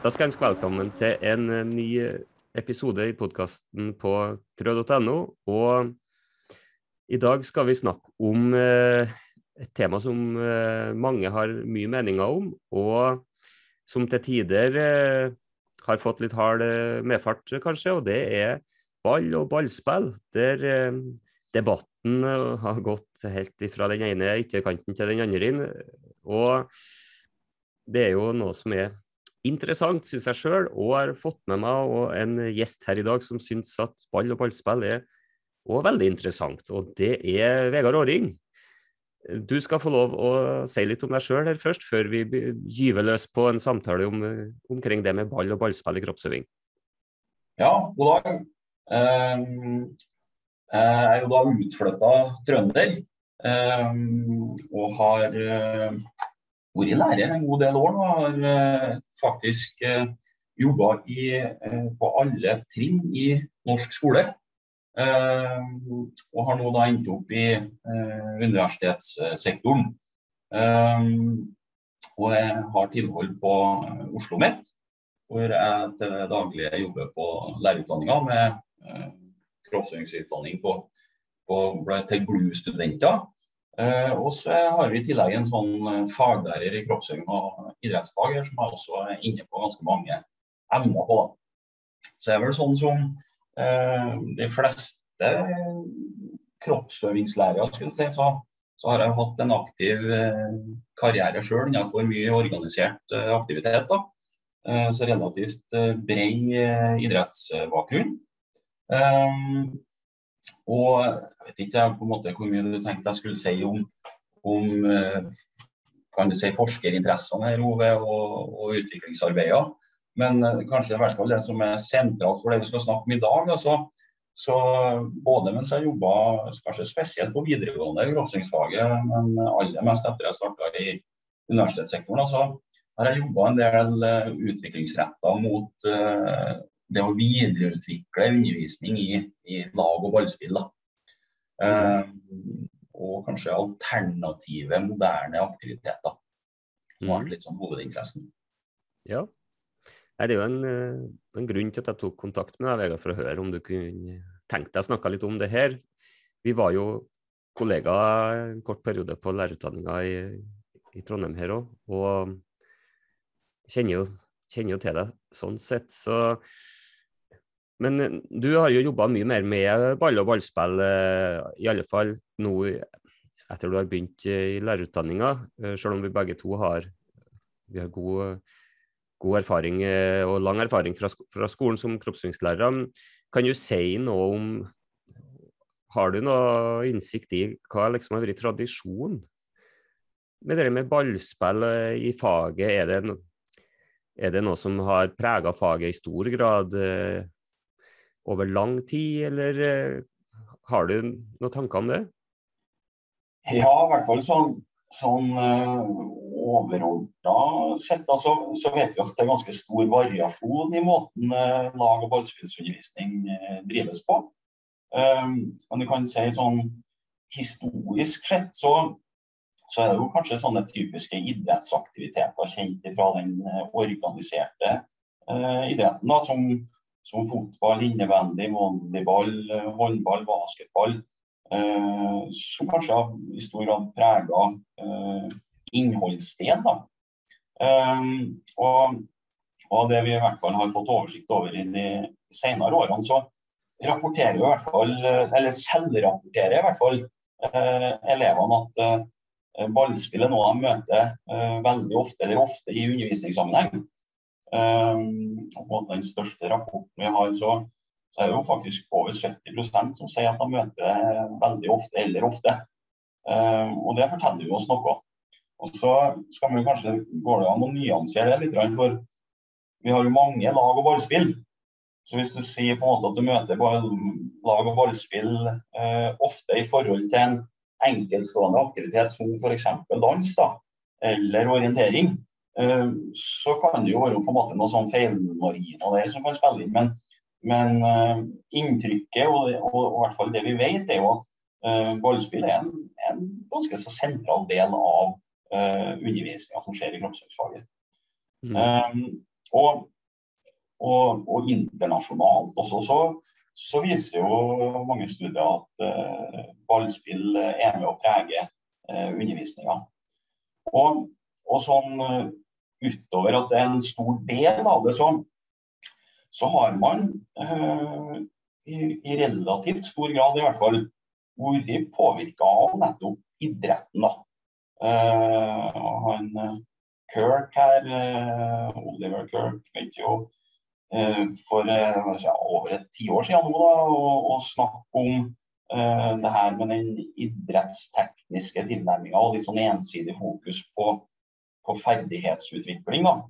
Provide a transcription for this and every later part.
Da skal jeg ønske velkommen til en eh, ny episode i podkasten på krø.no. Og i dag skal vi snakke om eh, et tema som eh, mange har mye meninger om, og som til tider har fått litt hard medfart, kanskje, og det er ball og ballspill. Der debatten har gått helt fra den ene ytterkanten til den andre. inn. Og det er jo noe som er interessant, syns jeg sjøl, og har fått med meg en gjest her i dag som syns at ball og ballspill er òg veldig interessant, og det er Vegard Åring. Du skal få lov å si litt om deg sjøl her først, før vi gyver løs på en samtale om, omkring det med ball og ballspill i kroppsøving. Ja, god dag. Um, jeg er jo da utflytta trønder. Um, og har uh, vært lærer en god del år nå. Har uh, faktisk eh, jobba uh, på alle trinn i norsk skole. Og har nå da endt opp i universitetssektoren. og jeg har tilhold på Oslo OsloMet, hvor jeg til daglig jobber på lærerutdanninga med kroppsøvingsutdanning på, på, til GLU-studenter. Eh, og så har vi i tillegg en sånn eh, faglærer i kroppsøving og idrettsfag her, som er også inne på ganske mange emner på. Så det er vel sånn som eh, de fleste kroppsøvingslærere, skulle si, så, så, har jeg hatt en aktiv eh, karriere sjøl innenfor mye organisert eh, aktivitet. da. Eh, så relativt bred idrettsbakgrunn. Og jeg vet ikke på en måte hvor mye du tenkte jeg skulle si om, om eh, kan du si forskerinteressene her, Ove, og, og utviklingsarbeidet. Men eh, kanskje i hvert fall det som er sentralt for det vi skal snakke om i dag. Altså, så både mens jeg jobba kanskje spesielt på videregående i men aller mest etter jeg starta i universitetssektoren, altså, har jeg jobba en del uh, utviklingsretta mot uh, det å videreutvikle undervisning i, i lag- og ballspill. Eh, og kanskje alternative, moderne aktiviteter. Det har vært litt sånn hovedinteressen. Ja. Det er jo en, eh, en, grunn til at jeg tok kontakt med deg, Vegard, for å høre om du kunne tenke deg å snakke litt om det her. Vi var jo kollegaer en kort periode på lærerutdanninga i, i, Trondheim her òg, og kjenner jo, kjenner jo til deg sånn sett. Så men eh, du har jo jobba mye mer med ball og ballspill, eh, i alle fall nå etter du har begynt i lærerutdanninga. Eh, selv om vi begge to har, har god, god, erfaring og lang erfaring fra, fra skolen som kroppsøvingslærere. Kan du si noe om Har du noe innsikt i hva liksom har vært tradisjon med det med ballspill i faget? Er det, no, er det noe som har prega faget i stor grad? Over lang tid, eller eh, har du noen tanker om det? Ja, i hvert fall sånn, sånn uh, overordna sett Altså, så, vet vi at det er ganske stor variasjon i måten uh, lag- og ballspillsundervisning uh, drives på. Um, men du kan si sånn historisk sett så, så er det jo kanskje sånne typiske idrettsaktiviteter kjent fra den organiserte idretten, da, som som fotball, innebandy, volleyball, håndball, basketball. Eh, som kanskje har i stor grad prega eh, innholdssted. Eh, og, og, det vi i hvert fall har fått oversikt over i de senere årene, så rapporterer i hvert fall, eller selvrapporterer i hvert fall eh, elevene at eh, ballspill er noe de møter eh, veldig ofte, eller ofte i undervisningssammenheng. Um, og den største rapporten vi har, så, så, er det jo faktisk over 70% som sier at de møter veldig ofte eller ofte. Um, og det forteller jo oss noe. Og så skal vi kanskje gå det an å nyansere det litt, for vi har jo mange lag- og ballspill. Så hvis du sier på en måte at du møter lag- og ballspill uh, ofte i forhold til en enkeltstående aktivitet som f.eks. dans da, eller orientering, så kan det jo være på en måte noen sånn feilmarginer der som kan spille inn. Men, men uh, inntrykket, og, og, og, i hvert fall det vi vet, er jo at uh, ballspill er en, en, ganske så sentral del av uh, undervisninga som skjer i kroppsøvingsfaget. Mm. Um, og, og, og, internasjonalt også så, så, viser jo mange studier at uh, ballspill er med å prege uh, undervisninga. Og, og sånn uh, utover at det er en stor del av det, så, så har man uh, i, i, relativt stor grad i hvert fall vært påvirka av nettopp idretten. da. Uh, han Kirk her, Oliver Kirk, vet jo for ja, over et tiår siden nå da, å snakke om uh, det her med den idrettstekniske tilnærminga og litt sånn ensidig fokus på på ferdighetsutvikling. da.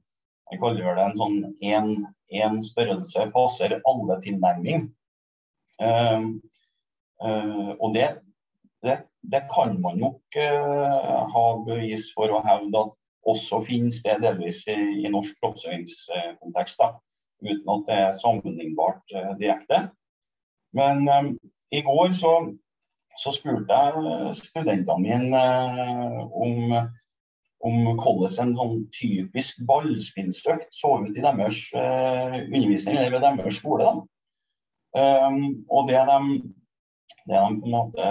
Jeg kaller det en sånn én størrelse passer alle-tilnærming. Uh, uh, og det, det, det, kan man nok uh, ha bevis for å hevde at også finnes det delvis i, i norsk kroppsøvingskontekst. Uten at det er sammenlignbart direkte. Men i går så, så spurte jeg studentene mine om om hvordan en sånn typisk ballspillsøkt så ut i deres eh, undervisning eller ved deres skole. Um, og det de, det de, på en måte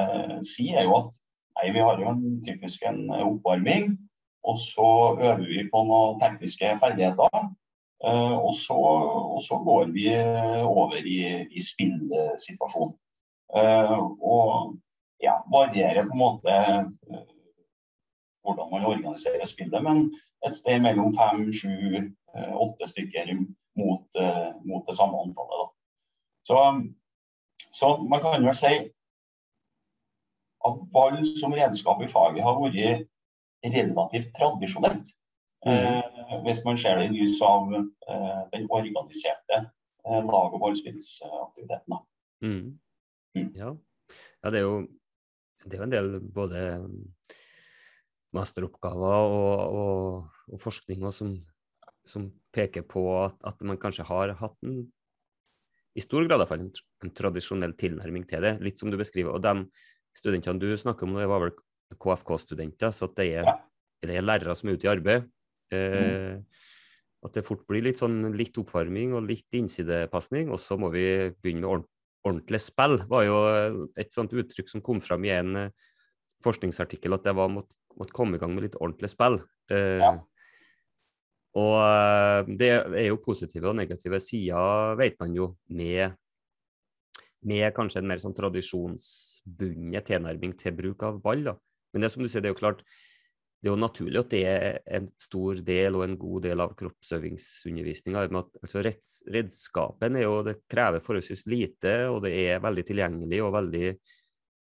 sier, er jo at nei, vi har jo en typisk en oppvarming, og så øver vi på noen tekniske ferdigheter. Uh, og, så, og, så, går vi over i, i spillsituasjonen. Uh, og ja, varierer på en måte hvordan man organiserer spillet, men et sted mellom fem, sju, eh, åtte stykker mot, eh, mot, det samme antallet. Så, så, man kan vel si at ball som redskap i faget har vært relativt tradisjonelt. Mm. Eh, hvis man ser det i lys av eh, den organiserte eh, lag- og ballspillsaktiviteten. Mm. Mm. Ja. ja, det er jo det er en del både masteroppgaver og, og, og forskninger som, som, peker på at, at, man kanskje har hatt en i stor grad en, en, tradisjonell tilnærming til det, litt som du beskriver. Og de studentene du snakker om, det var vel KFK-studenter, så det er, det er, lærere som er ute i arbeid. Eh, mm. At det fort blir litt sånn litt oppvarming og litt innsidepasning, og så må vi begynne med ordentlig spill. var jo et sånt uttrykk som kom fram i en eh, forskningsartikkel, at det var mot måtte komme i gang med litt ordentlig spill. Eh, ja. Og eh, det er jo positive og negative sider, vet man jo, med, med kanskje en mer sånn tradisjonsbundet tilnærming til bruk av ball. da. Men det som du sier, det er jo klart, det er jo naturlig at det er en stor del og en god del av kroppsøvingsundervisninga. Altså redskapen er jo, det krever forholdsvis lite, og det er veldig tilgjengelig og veldig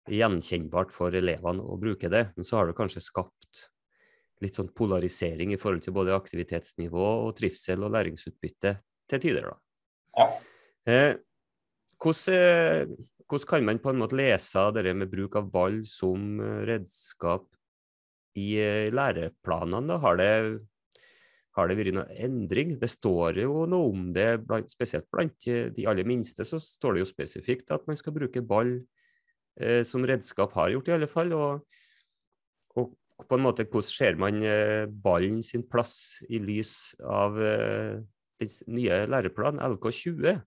gjenkjennbart for elevene å bruke det. Men så har det kanskje skapt litt sånn polarisering i forhold til både aktivitetsnivå og trivsel og læringsutbytte til tider. da. Ja. Eh, hvordan, hvordan, kan man på en måte lese det med bruk av ball som redskap i eh, læreplanene? da? Har det, har det vært noe endring? Det står jo noe om det, blant, spesielt blant de aller minste, så står det jo spesifikt at man skal bruke ball eh, som redskap har gjort, i alle fall. Og, og, på en måte, hvordan ser man eh, ballen sin plass i lys av eh, den nye læreplanen, LK20?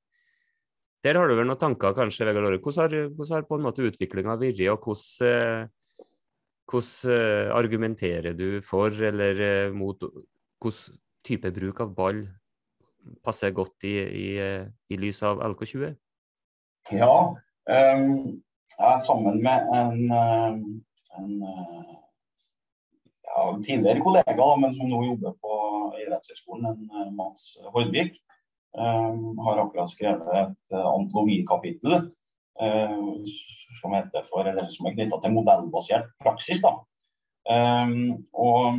Der har du vel noen tanker, kanskje, Vegard Åre. Hvordan hvordan har på en måte utviklinga vært, og hvordan, eh, hvordan argumenterer du for eller mot hvordan type bruk av ball passer godt i, i, i lys av LK20? Ja, um, jeg er sammen med en, eh, en eh, ja, tidligere kollega, men som nå jobber på idrettshøyskolen, en eh, Mats Hordvik. Um, har akkurat skrevet et antologikapittel uh, som, heter for, eller som er knytta til modellbasert praksis. Da. Um, og,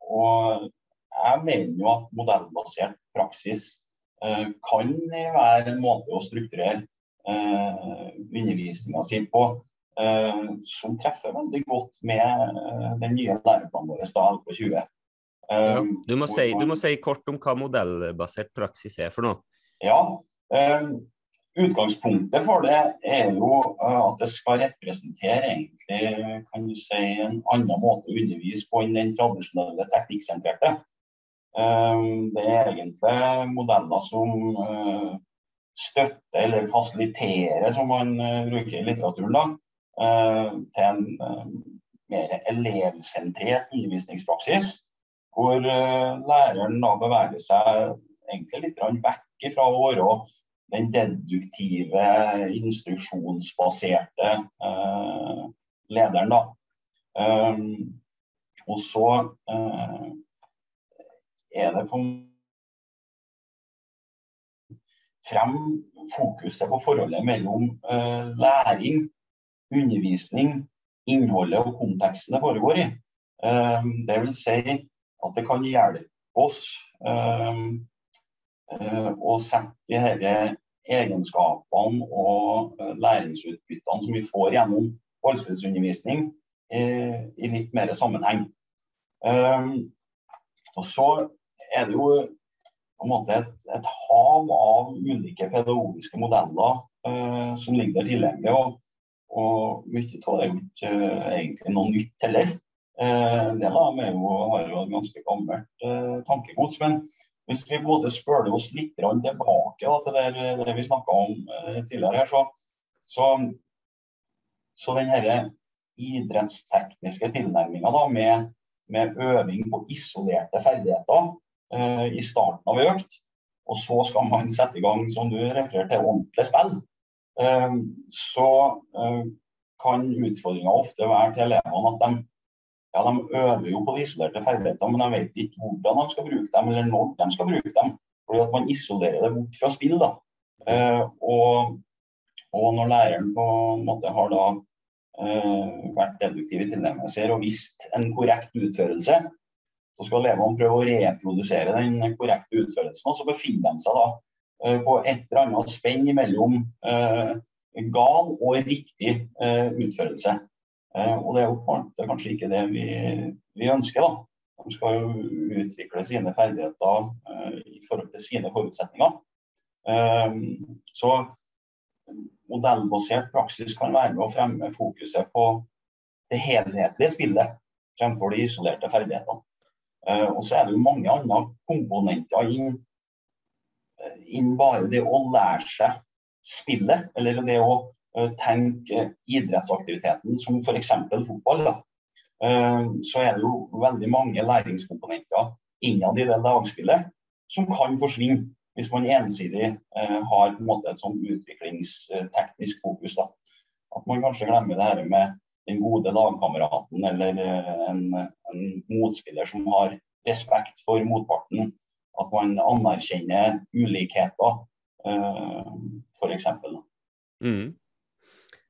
og, jeg mener jo at modellbasert praksis uh, kan være en måte å strukturere eh, undervisninga si på, eh, som treffer veldig godt med eh, den nye læreplanen vår, da, LK20. Ja, um, du, må si, du, må si, kort om hva modellbasert praksis er for noe. Ja, um, Utgangspunktet for det er jo at det skal representere egentlig kan du si, en annen måte å undervise på enn den tradisjonelle teknikksentrerte. Det er egentlig modeller som støtter eller fasilitere, som man bruker i litteraturen, da, til en mer elevsentrert undervisningspraksis. Hvor læreren da beveger seg egentlig litt vekk fra å være den deduktive, instruksjonsbaserte eh, lederen. Da. Um, og så uh, er det på frem fokuset på forholdet mellom uh, læring, undervisning, innholdet og konteksten det foregår i. Uh, det vil si at det kan hjelpe oss å sette disse egenskapene og læringsutbyttene som vi får gjennom ballspillsundervisning eh, i litt mer sammenheng. Og så er det jo på en måte et, et hav av ulike pedagogiske modeller uh, som ligger der tilgjengelig. Og, og mye av det er jo ikke uh, egentlig noe nytt heller. Uh, en del av dem har jo et ganske gammelt uh, tankegods. Men hvis vi både spøler oss litt tilbake da, til det, det vi snakka om tidligere, her, så, så så den idrettstekniske tilnærminga med, med, øving på isolerte ferdigheter i starten av økt, og så skal man sette i gang, som du refererer til, ordentlig spill, uh, så uh, kan utfordringa ofte være til elevene at de, ja, de øver jo på de isolerte ferdighetene, men de vet ikke hvordan de skal bruke dem, eller når de skal bruke dem. Fordi at man isolerer det bort fra spill. da. og og når læreren på en måte har da vært deduktiv i tilnærmelser og visst en korrekt utførelse, så skal elevene prøve å reprodusere den korrekte utførelsen. Og så befinner de seg da uh, på et eller annet spenn mellom eh, gal og riktig utførelse. og det er jo kanskje ikke det vi, vi, ønsker. da. De skal jo utvikle sine ferdigheter i forhold til sine forutsetninger. så modellbasert praksis kan være med å fremme fokuset på det helhetlige spillet fremfor de isolerte ferdighetene. Uh, og så er det jo mange andre komponenter inn, eh, inn bare det å lære seg spillet, eller det å uh, tenke idrettsaktiviteten som f.eks. fotball. Da. så er det jo veldig mange læringskomponenter innad i det lagspillet som kan forsvinne hvis man ensidig eh, har på en måte et sånn utviklingsteknisk fokus. Da. At man kanskje glemmer det her med den gode lagkameraten eller eh, en, en, motspiller som har respekt for motparten. At man anerkjenner ulikheter, eh, f.eks. Mm.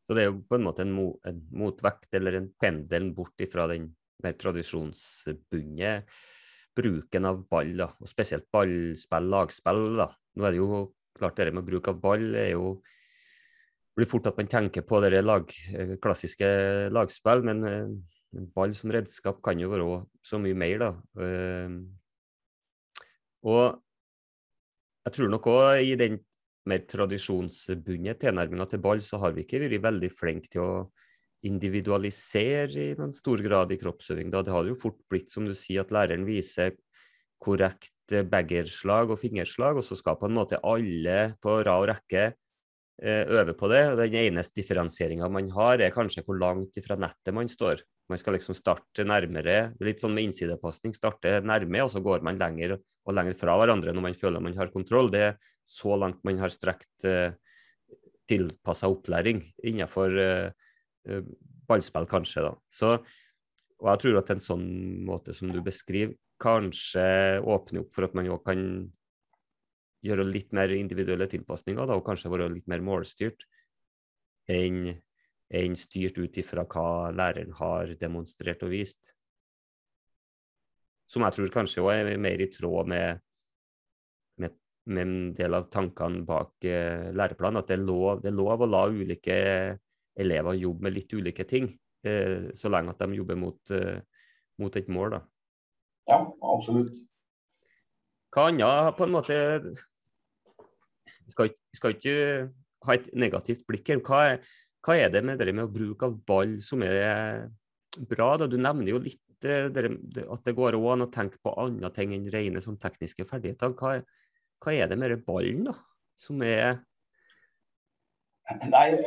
Så det er jo på en måte en, mo en motvekt eller en pendel bort ifra den mer tradisjonsbundne bruken av ball, da, og spesielt ballspill, lagspill. da. Nå er det jo klart det med bruk av ball er jo blir fort at man tenker på det lag, eh, klassiske lagspill, men eh, ball som redskap kan jo være så mye mer, da. Eh, og jeg tror nok òg i den mer tradisjonsbundne tilnærminga til ball, så har vi ikke vært veldig flinke til å individualisere i noen stor grad i kroppsøving. Da. Det har jo fort blitt, som du sier, at læreren viser korrekt baggerslag og fingerslag, og så skal på en måte alle på rad og rekke eh, øve på det. og Den eneste differensieringa man har, er kanskje hvor langt fra nettet man står. Man skal liksom starte nærmere, litt sånn med innsidepasning, starte nærme, og så går man lenger og lenger fra hverandre når man føler man har kontroll. Det er så langt man har strekt eh, tilpassa opplæring innenfor eh, Eh, ballspill, kanskje. da. Så, og jeg tror at en sånn måte som du beskriver, kanskje åpner opp for at man òg kan gjøre litt mer individuelle tilpasninger, da, og kanskje være litt mer målstyrt enn, enn styrt ut ifra hva læreren har demonstrert og vist. Som jeg tror kanskje òg er mer i tråd med, med, med, en del av tankene bak eh, læreplanen. At det er, lov, det er lov å la ulike elever jobbe med litt ulike ting, eh, så lenge at de jobber mot, eh, mot et mål. da. Ja, absolutt. Hva annet på en måte Vi skal, skal, ikke ha et negativt blikk her. Hva er, hva er det med det med å bruke av ball som er bra. da, Du nevner jo litt det, det, at det går an å tenke på andre ting enn rene sånn, tekniske ferdigheter. Hva, hva, er det med ballen da, som er Nei,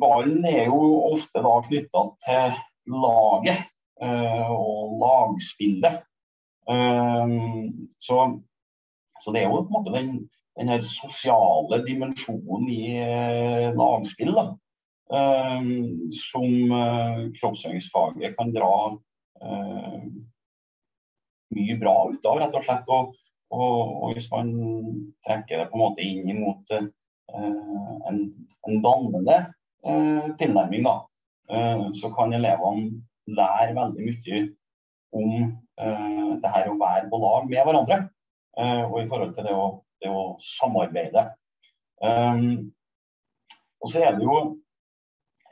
Ballen er jo ofte da knytta til laget og lagspillet. Så, så, det er jo på en måte den, den her sosiale dimensjonen i lagspill. da Ehm, som eh, kroppsøvingsfaget kan dra eh, mye bra ut av, rett og slett. Og, og, og, hvis man trekker det på en måte inn mot en, en, dannende tilnærming, da, så kan elevene lære veldig mye om det her å være på lag med hverandre. og i forhold til det å, det å samarbeide. Um, og så er det jo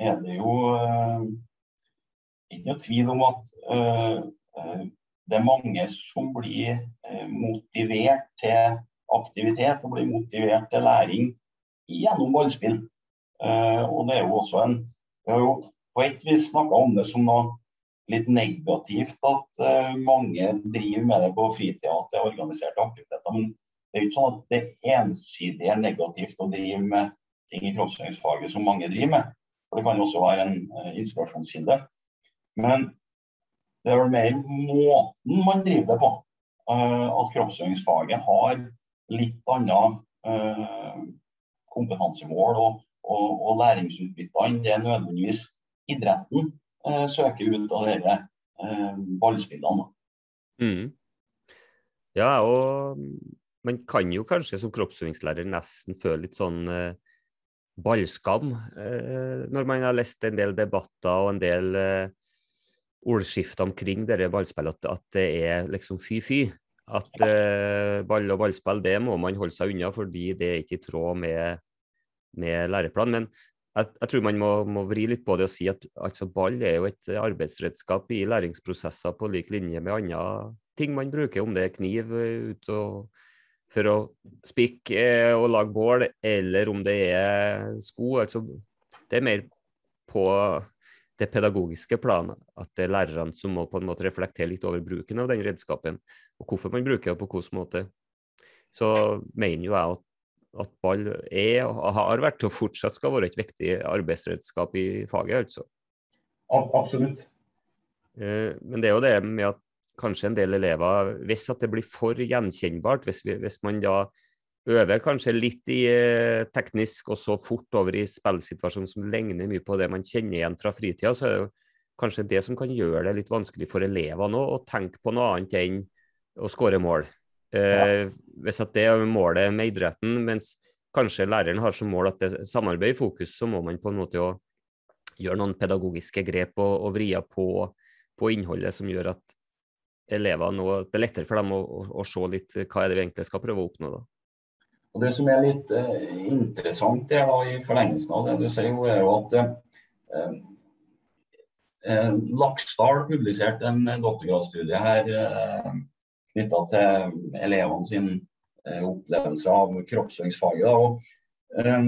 er det jo uh, ikke noe tvil om at eh, det er mange som blir motivert til aktivitet og blir motivert til læring gjennom ballspill. Og det er jo også en Vi har jo på et vis snakka om det som noe litt negativt at mange driver med det på fritida til organiserte aktiviteter. Men det er jo ikke sånn at det ensidig er negativt å drive med ting i kroppsøvingsfaget som mange driver med. For det kan jo også være en uh, inspirasjonskilde. Men det er vel mer måten man driver det på. Uh, at kroppsøvingsfaget har litt annet uh, kompetansemål og, og, og læringsutbytte enn det nødvendigvis idretten søker ut av disse ballspillene. Mm. Ja, og man kan jo kanskje som kroppsøvingslærer nesten føle litt sånn ballskam eh, når man har lest en del debatter og en del eh, ordskifter omkring dette ballspillet, at, at, det er liksom fy-fy. At eh, ball og ballspill det må man holde seg unna fordi det er ikke i tråd med, med læreplanen. Men jeg, jeg, tror man må, må, vri litt på det og si at altså, ball er jo et arbeidsredskap i læringsprosesser på lik linje med andre ting man bruker, om det er kniv eh, ut og for å spikke eh, og lage bål, eller om det er sko. Altså, det er mer på det pedagogiske planet at det er lærerne som må på en måte reflektere litt over bruken av den redskapen, og hvorfor man bruker det på hvilken måte. Så mener jo jeg at, at ball er og har vært og fortsatt skal være et viktig arbeidsredskap i faget, altså. Absolutt. Eh, men det er jo det med at kanskje en del elever Hvis at det blir for gjenkjennbart, hvis, vi, hvis man da øver kanskje litt i eh, teknisk og så fort over i spillsituasjonen som ligner mye på det man kjenner igjen fra fritida, så er det jo kanskje det som kan gjøre det litt vanskelig for elevene å tenke på noe annet enn å skåre mål. Eh, Hvis at det er målet med idretten, mens kanskje læreren har som mål at det er samarbeid i fokus, så må man på en måte gjøre noen pedagogiske grep og, og vrie på, på innholdet som gjør at elever nå, det er lettere for dem å, å, å, se litt hva er det vi egentlig skal prøve å oppnå. da. Og Det som er litt eh, interessant det da, i forlengelsen av det du sier, er jo at eh, eh, Laksdal publiserte en doktorgradsstudie her eh, knytta til elevene sin eh, opplevelse av kroppsøvingsfaget. Eh,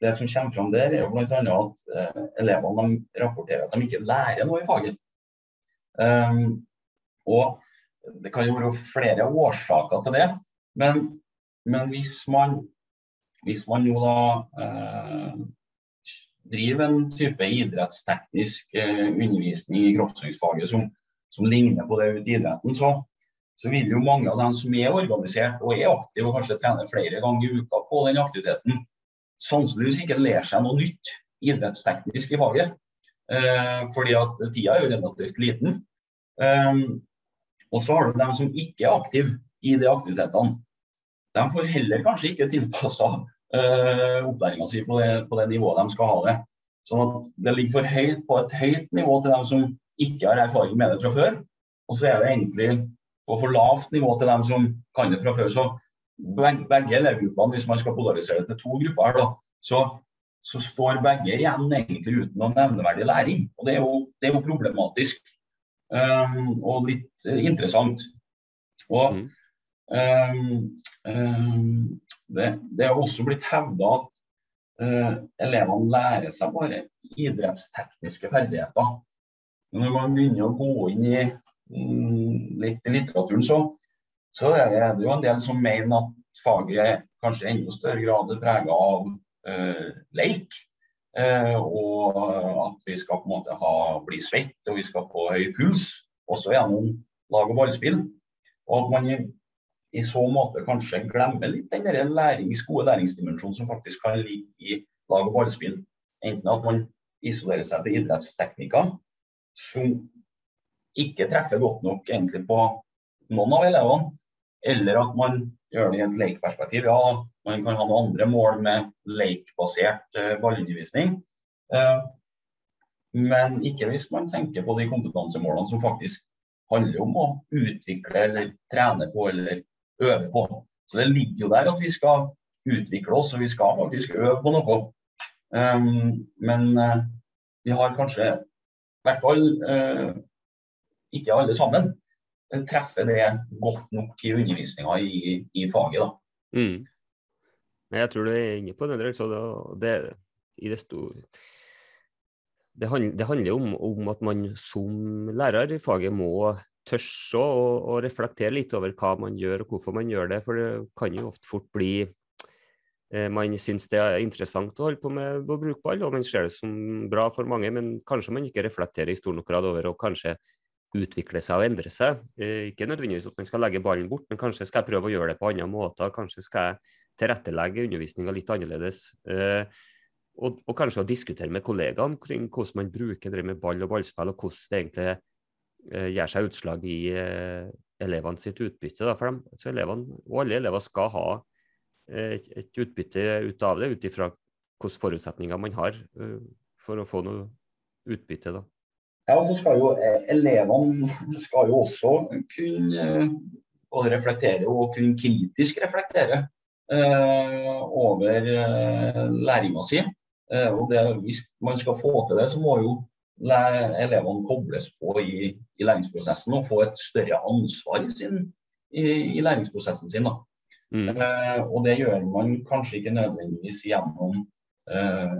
det som kommer fram der, er jo bl.a. at eh, elevene rapporterer at de ikke lærer noe i faget. Um, og Det kan jo være flere årsaker til det. Men, men hvis, man, hvis man jo da eh, driver en type idrettsteknisk eh, undervisning i kroppsøvingsfaget som, som, ligner på det ute i idretten, så, så, vil jo mange av dem som er organisert og er aktive og kanskje trener flere ganger i uka på den aktiviteten, sannsynligvis ikke lære seg noe nytt idrettsteknisk i faget. Eh, fordi at tida er jo relativt liten. Um, og så har du dem som ikke er aktive i de aktivitetene. De får heller kanskje ikke tilpassa uh, eh, opplæringa si på det, på det, nivået de skal ha det. Sånn at det ligger for høyt på et høyt nivå til dem som ikke har erfaring med det fra før. Og så er det egentlig på for lavt nivå til dem som kan det fra før. Så begge elevgruppene, hvis man skal polarisere det til to grupper her, da, så, så, står begge igjen egentlig uten noen nevneverdig læring. Og det er jo, det er jo problematisk. Um, og litt uh, interessant. Og um, det, det, er også blitt hevda at uh, elevene lærer seg bare idrettstekniske ferdigheter. når man begynner å gå inn i um, litt i litteraturen, så, så er det jo en del som mener at faget kanskje i enda større grad er prega av uh, leik. Uh, og at vi skal på en måte ha, bli svett og vi skal få høy puls, også gjennom lag- og ballspill. Og at man i, i så måte kanskje glemmer litt den lærings, gode læringsdimensjonen som faktisk kan ligge i lag- og ballspill. Enten at man isolerer seg til idrettsteknikker som ikke treffer godt nok egentlig på noen av elevene, eller at man gjør det i et lekeperspektiv. Ja, man kan ha noen andre mål med lekbasert uh, ballundervisning. Uh, men ikke hvis man tenker på de kompetansemålene som faktisk handler om å utvikle eller trene på eller øve på. Så det ligger jo der at vi skal utvikle oss, og vi skal faktisk øve på noe. Um, men vi har kanskje, i hvert fall ikke alle sammen, treffer det godt nok i undervisninga i, i, faget. da. Mm. Jeg tror du er inne på det. Så det, det, det, handler, det handler om, om, at man som lærer i faget må tørre å, å, reflektere litt over hva man gjør og hvorfor man gjør det. For det kan jo ofte fort bli Eh, man syns det er interessant å holde på med å bruke ball, og man ser det som bra for mange, men kanskje man ikke reflekterer i stor nok grad over å kanskje utvikle seg og endre seg. Eh, ikke nødvendigvis at man skal legge ballen bort, men kanskje skal jeg prøve å gjøre det på andre måter. Kanskje skal jeg tilrettelegge undervisninga litt annerledes. Eh, og, og, kanskje å diskutere med kollegaene kring hvordan man bruker det med ball og ballspill, og hvordan det egentlig gjør seg utslag i elevene sitt utbytte. Da, for dem. Så elevene, og alle elever skal ha et, et utbytte ut av det, ut ifra hvilke forutsetninger man har for å få noe utbytte. da. Ja, og så skal jo eh, Elevene skal jo også kunne eh, både reflektere og kunne kritisk reflektere over uh, læringa si. Uh, og det, Hvis man skal få til det, så må jo elevene kobles på i, i læringsprosessen og få et større ansvar i, sin, i, i læringsprosessen sin. Mm. Uh, og det gjør man kanskje ikke nødvendigvis gjennom uh,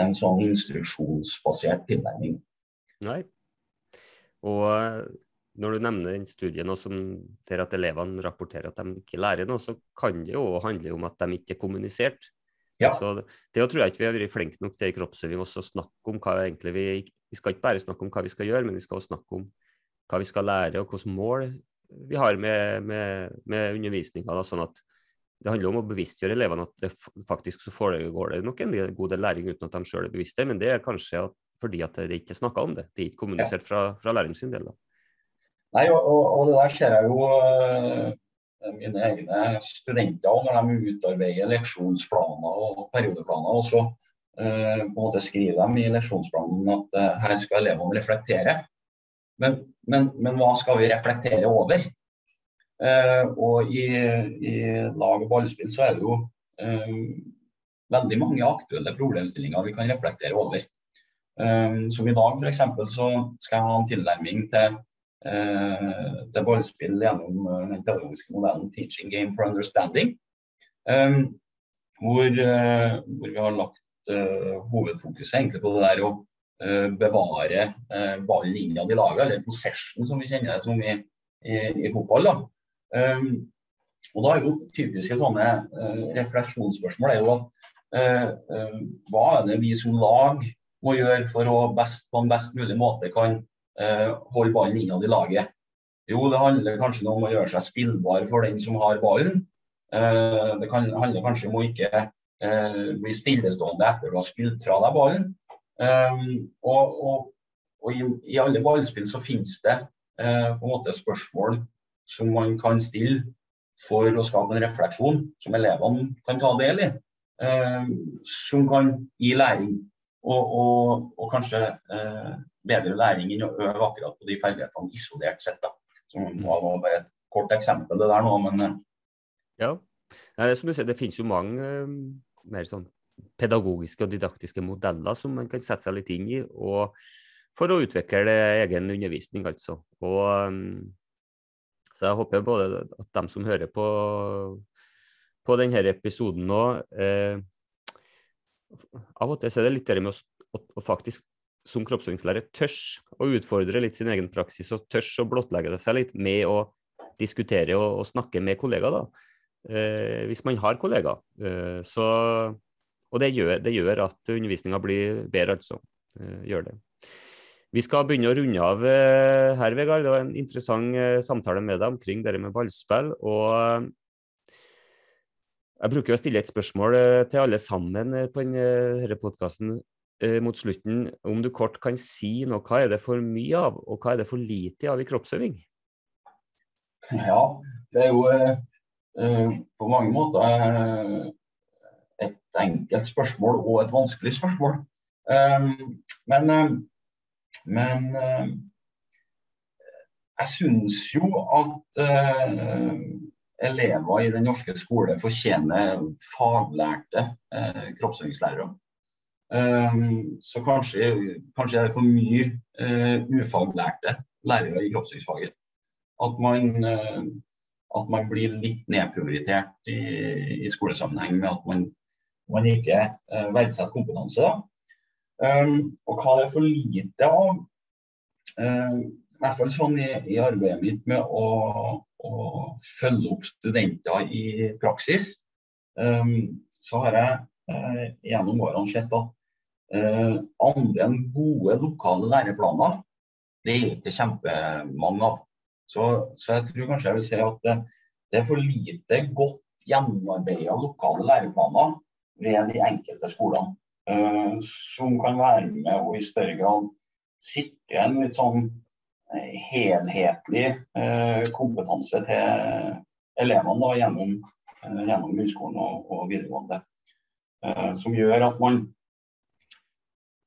en sånn instruksjonsbasert tilnærming. Nei. Og eh, når du nevner den studien som, der at elevene rapporterer at de ikke lærer noe, så kan det jo handle om at de ikke er kommunisert. Ja. Så det tror jeg ikke vi har vært flinke nok til i kroppsøving også å snakke om hva egentlig vi Vi skal ikke bare snakke om hva vi skal gjøre, men vi skal også snakke om hva vi skal lære og hvilke mål vi har med, med, med undervisninga. Sånn at det handler om å bevisstgjøre elevene at det faktisk så foregår det nok en god del læring uten at de sjøl er bevisste, men det er kanskje at, fordi at det ikke er snakka om det. Det er ikke kommunisert fra, fra læreren sin del. Da. Nei, og, og, det der ser jeg jo uh, mine egne studenter når de utarbeider leksjonsplaner og periodeplaner. og så uh, på en måte skriver dem i leksjonsplanen at uh, her skal elevene reflektere. Men, men, men, hva skal vi reflektere over? Eh, og i, i, lag- og ballspill så er det jo eh, veldig mange aktuelle problemstillinger vi kan reflektere over. Um, som i dag f.eks. så skal jeg ha en tilnærming til, eh, til ballspill gjennom eh, den pedagogiske modellen 'Teaching Game for Understanding'. Eh, hvor, hvor, vi har lagt hovedfokuset egentlig på det der å Eh, bevare eh, ballen innad i laget, eller possession som vi kjenner det som i, i, i fotball. Da. Og da er jo typiske sånne uh, refleksjonsspørsmål er jo at uh, uh, hva er det vi som lag må gjøre for å best, på en best mulig måte kan holde ballen innad i laget? Jo, det handler kanskje om å gjøre seg spillbar for den som har ballen. det kan, handler kanskje om å ikke bli stillestående etter du har spilt fra deg ballen. Og, og, og i, i, alle ballspill så finnes det på en måte spørsmål som man kan stille for å skape en refleksjon som elevene kan ta del i. Som kan gi læring, og, og, kanskje bedre læring enn å øve akkurat på de ferdighetene isolert sett. da. Som var bare et kort eksempel det der nå, men Ja, det, som du sier, det finnes jo mange mer sånn pedagogiske og didaktiske modeller som man kan sette seg litt inn i, og for å utvikle egen undervisning, altså. Og, um, så jeg håper både at de som hører på, på denne episoden nå eh, Av og til så er det litt det med å, å, å, faktisk som kroppsøvingslærer tør å utfordre litt sin egen praksis og tør å blottlegge seg litt med å diskutere og, og snakke med kollegaer. Eh, hvis man har kollegaer. Eh, så, og det gjør, det gjør at undervisninga blir bedre, altså. Eh, gjør det. Vi skal begynne å runde av eh, her, Vegard. Det var en interessant eh, samtale med deg omkring det med ballspill. og jeg bruker å stille et spørsmål til alle sammen på denne podkasten mot slutten. Om du kort kan si noe, hva er det for mye av, og hva er det for lite av i kroppsøving? Ja, det er jo eh, på mange måter eh, et enkelt spørsmål og et vanskelig spørsmål. Eh, men men eh, jeg syns jo at eh, elever i den norske skole fortjener faglærte eh, kroppsøvingslærere. Så kanskje, kanskje er det for mye ufaglærte lærere i kroppsøvingsfaget. At man, at man blir litt nedprioritert i, i skolesammenheng med at man, man ikke verdsetter kompetanse. Um, og hva det er for lite av, i hvert fall sånn i, i arbeidet mitt med å, å, følge opp studenter i praksis, um, så har jeg uh, gjennom årene sett at andelen gode lokale læreplaner, det er ikke kjempemange av. Så, så, jeg tror kanskje jeg vil si at det, det er for lite godt gjennomarbeida lokale læreplaner ved de enkelte skolene. Uh, som kan være med og i større grad sikre en litt sånn eh, helhetlig uh, kompetanse til elevene da, gjennom, gjennom grunnskolen og, og videregående. Som gjør at man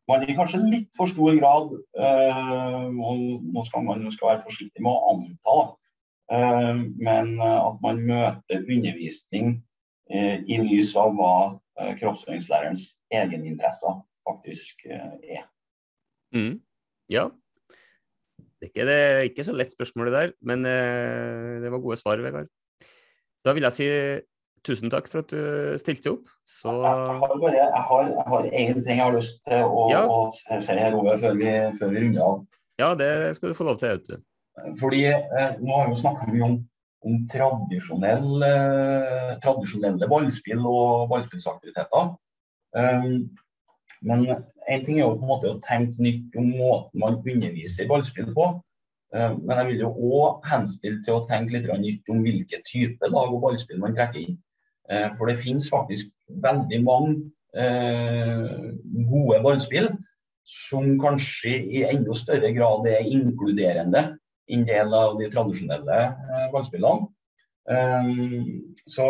man i kanskje litt for stor grad og Nå skal man skal være forsiktig med å anta, uh, men at man møter undervisning i lys av hva kroppsøvingslærerens egeninteresser faktisk eh, er. Mm. Ja. Det er ikke, så lett spørsmål det der, men eh, det var gode svar, Vegard. Da vil jeg si tusen takk for at du stilte opp. Så... Jeg, har bare jeg har, jeg har én ting jeg har lyst til å, ja. å se her over før vi, før vi runder av. Ja, det skal du få lov til. Vet. Fordi eh, Nå har vi snakka mye om, om tradisjonell, eh, tradisjonelle ballspill og ballspillsaktiviteter. Um, men en ting er jo på en måte å tenke nytt om måten man underviser ballspill på. Um, men jeg vil jo òg henstille til å tenke litt nytt om hvilke type lag og ballspill man trekker inn. Uh, for det finnes faktisk veldig mange uh, gode ballspill som kanskje i enda større grad er inkluderende enn del av de tradisjonelle uh, ballspillene. Så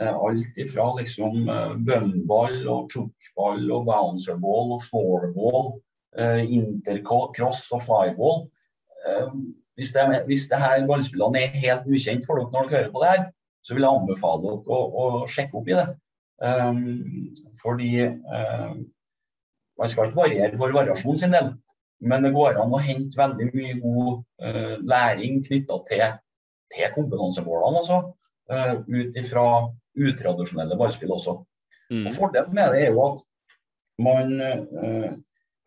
Eh, alt ifra liksom eh, bønnball og chuckball og bouncerball og floorball, eh, intercross og flyball. Hvis det, hvis det her ballspillene er helt ukjent for dere når dere hører på det her, så vil jeg anbefale dere å, å sjekke opp i det. Um, fordi um, man skal ikke variere for variasjon sin del, men det går an å hente veldig mye god uh, læring knytta til, til kompetansemålene. Altså, uh, ut ifra utradisjonelle ballspill også. Mm. Og Fordelen med det er jo at man uh,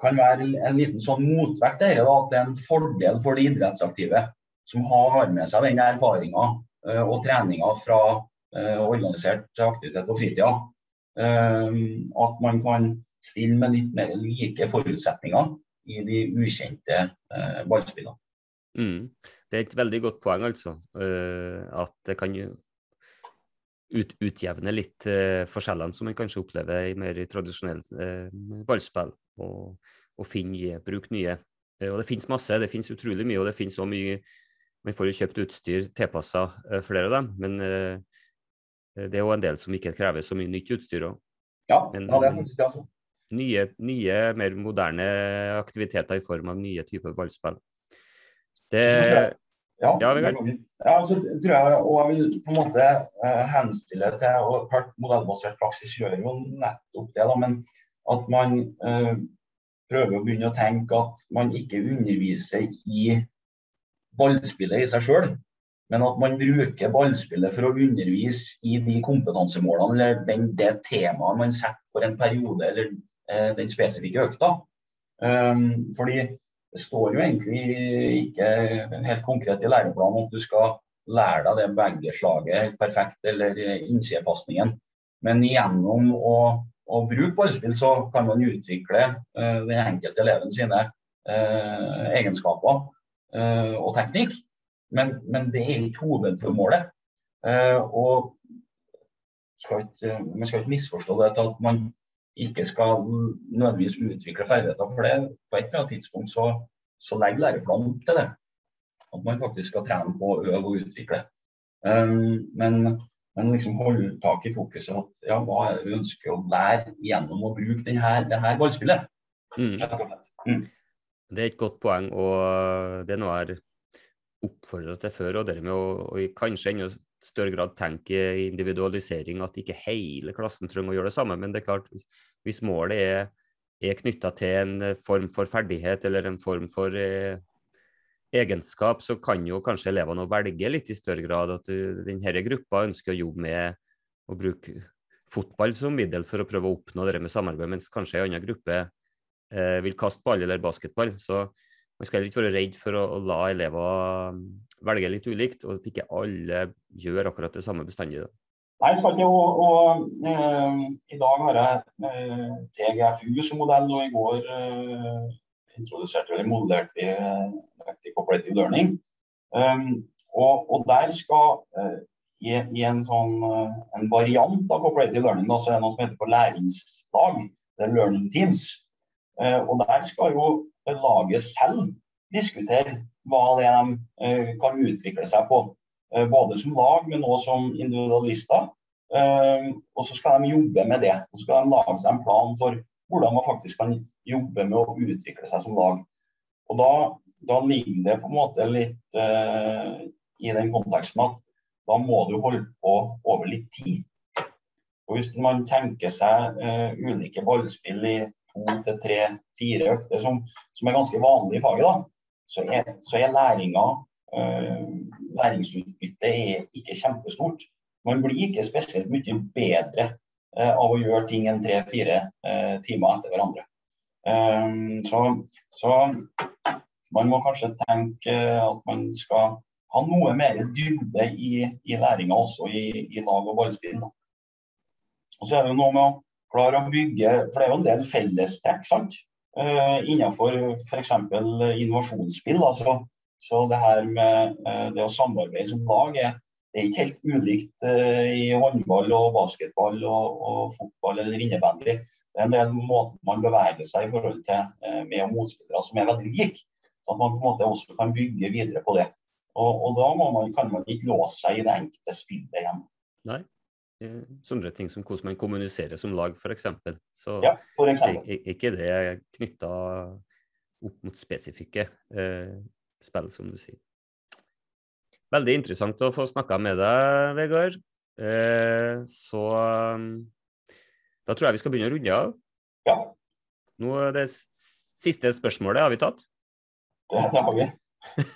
kan være en liten sånn motvekt til dette. At det er en fordel for de idrettsaktive som har med seg den erfaringa og treninga fra uh, organisert aktivitet og fritida. at man kan stille med litt mer like forutsetninger i de ukjente ballspillene. Mm. Det er et veldig godt poeng, altså. at det kan ut, utjevne litt forskjellene som man kanskje opplever i mer tradisjonelt uh, ballspill, og, og finne, bruke nye. Og det finnes masse, det finnes utrolig mye, og det finnes så mye Man får jo kjøpt utstyr tilpassa flere av dem, men det er jo en del som ikke krever så mye nytt utstyr. òg. Ja, men, ja, det er faktisk det, altså. Nye, nye, mer moderne aktiviteter i form av nye typer ballspill. Det, ja, ja, ja så tror jeg, og jeg vil på en måte uh, henstille til og hørt modellbasert praksis gjør jo nettopp det, da, men at man uh, prøver å begynne å tenke at man ikke underviser i ballspillet i seg sjøl, men at man bruker ballspillet for å undervise i de kompetansemålene eller den, det temaet man setter for en periode eller eh, den spesifikke økta. Um, fordi det står jo egentlig ikke helt konkret i læreplanen at du skal lære deg det begge slaget helt perfekt, eller innsidepasningen. Men gjennom å, å, bruke ballspill, så kan man utvikle uh, den enkelte eleven sine uh, egenskaper og teknikk. Men, men, det er ikke hovedformålet. og skal ikke, man skal ikke misforstå det til at man ikke skal nødvendigvis utvikle ferdigheter. For det på et eller annet tidspunkt så, så legger læreplanen opp til det. At man faktisk skal trene på å øve og utvikle. Um, men, men liksom holde tak i fokuset at ja, hva er det vi ønsker å lære gjennom å bruke denne, det her ballspillet. Mm. Mm. Det er et godt poeng, og det er noe jeg har oppfordra til før. Og det med å og kanskje enda større grad tenke individualisering, at ikke hele klassen trenger å gjøre det samme. Men det er klart, hvis, hvis målet er, er knytta til en form for ferdighet eller en form for eh, egenskap, så kan jo kanskje elevene velge litt i større grad at denne gruppa ønsker å jobbe med å bruke fotball som middel for å prøve å oppnå det med samarbeid, mens kanskje en annen gruppe eh, vil kaste ball eller basketball. Så man skal ikke være redd for å, å, la elever mm, velge litt ulikt, og at ikke alle gjør akkurat det samme bestandig. Nei, skal ikke, og, og eh, I dag har jeg eh, TGFU som modell, og i går eh, introduserte eller modellerte vi Active Cooperative Learning. Um, og, og, der skal uh, i, i, en sånn uh, en variant av Cooperative Learning, da, så er det noe som heter for læringslag. Det er Learning Teams. Uh, og der skal jo laget selv diskutere hva det er de kan utvikle seg på. både som lag, men også som individualister. og så skal de jobbe med det. Og så skal de lage seg en plan for hvordan man faktisk kan jobbe med å utvikle seg som lag. Og da, da ligger det på en måte litt uh, i den konteksten at da må du holde på over litt tid. Og Hvis man tenker seg uh, ulike ballspill i to til tre, fire økter, som, som, er ganske vanlig i faget, da, så er, så er læringa uh, Læringsutbyttet ikke kjempestort. Man blir ikke spesielt mye bedre Eh, av å gjøre ting enn tre-fire eh, timer etter hverandre. Um, så, så, man må kanskje tenke at man skal ha noe mer dybde i, i læringa også i, i, lag- og ballspill. Og så er det noe med å klare å bygge For det er jo en del fellestrekk sant? Uh, innenfor f.eks. innovasjonsspill. Altså, så det her med uh, det å samarbeide som lag er det er ikke helt ulikt uh, i håndball og basketball og, og fotball eller innebandy. Det er en del måter man beveger seg i forhold til uh, med- og motspillere som er veldig like. Så at man på en måte også kan bygge videre på det. Og, og da man, kan man ikke låse seg i det enkelte spillet igjen. Nei. Sånne ting som hvordan man kommuniserer som lag, f.eks. Så ja, for ikke det knytta opp mot spesifikke eh, spill, som du sier. Veldig interessant å få snakka med deg, Vegard. Eh, så um, da tror jeg vi skal begynne å runde av. Ja. Nå det siste spørsmålet har vi tatt. Det, har vi.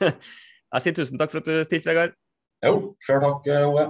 jeg sier tusen takk for at du stilte, Vegard. Jo, sjøl takk, Ove.